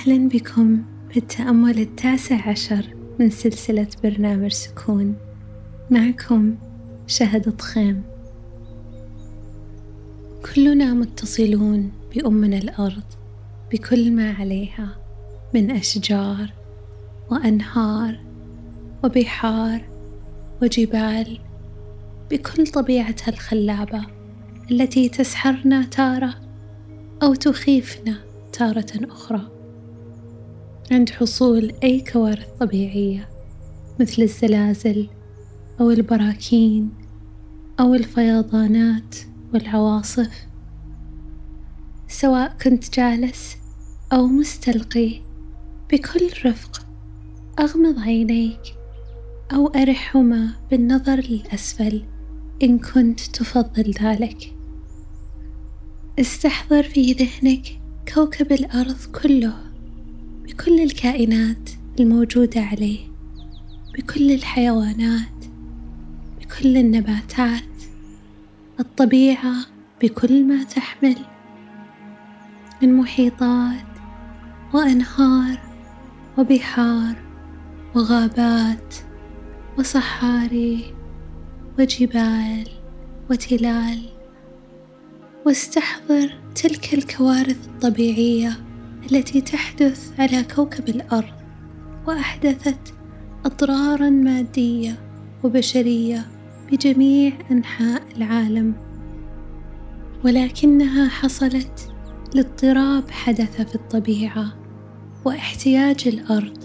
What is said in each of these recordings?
أهلا بكم في التأمل التاسع عشر من سلسلة برنامج سكون. معكم شهد طخيم كلنا متصلون بأمنا الأرض بكل ما عليها من أشجار وأنهار وبحار وجبال بكل طبيعتها الخلابة التي تسحرنا تارة أو تخيفنا تارة أخرى. عند حصول أي كوارث طبيعية مثل الزلازل أو البراكين أو الفيضانات والعواصف. سواء كنت جالس أو مستلقي بكل رفق أغمض عينيك أو أرحهما بالنظر للأسفل إن كنت تفضل ذلك. استحضر في ذهنك كوكب الأرض كله بكل الكائنات الموجودة عليه بكل الحيوانات بكل النباتات الطبيعة بكل ما تحمل من محيطات وأنهار وبحار وغابات وصحاري وجبال وتلال. واستحضر تلك الكوارث الطبيعية التي تحدث على كوكب الأرض وأحدثت أضرارا مادية وبشرية بجميع أنحاء العالم. ولكنها حصلت لاضطراب حدث في الطبيعة واحتياج الأرض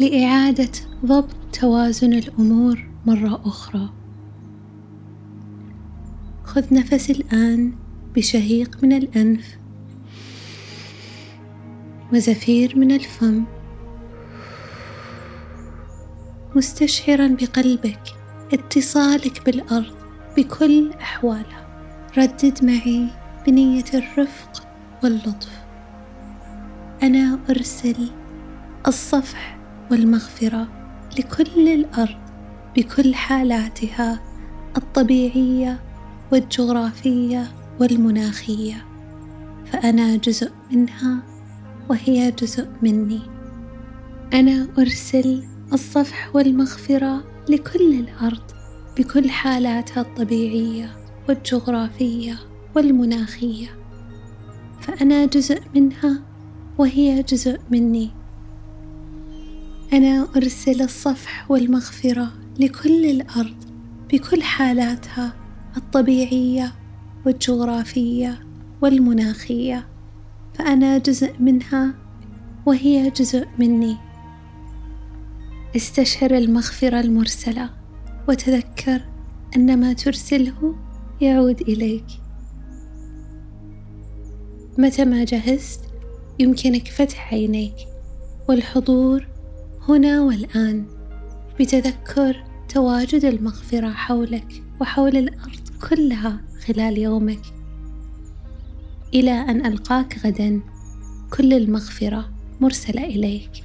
لإعادة ضبط توازن الأمور مرة أخرى. خذ نفس الآن بشهيق من الأنف وزفير من الفم. مستشعرا بقلبك اتصالك بالأرض بكل أحوالها. ردد معي بنية الرفق واللطف. أنا أرسل الصفح والمغفرة لكل الأرض بكل حالاتها الطبيعية والجغرافية والمناخية. فأنا جزء منها وهي جزء مني. أنا أرسل الصفح والمغفرة لكل الأرض بكل حالاتها الطبيعية والجغرافية والمناخية. فأنا جزء منها وهي جزء مني. أنا أرسل الصفح والمغفرة لكل الأرض بكل حالاتها الطبيعية والجغرافية والمناخية. فأنا جزء منها وهي جزء مني. استشعر المغفرة المرسلة وتذكر أن ما ترسله يعود إليك. متى ما جهزت يمكنك فتح عينيك والحضور هنا والآن بتذكر تواجد المغفرة حولك وحول الأرض كلها خلال يومك. إلى أن ألقاك غدا. كل المغفرة مرسلة إليك.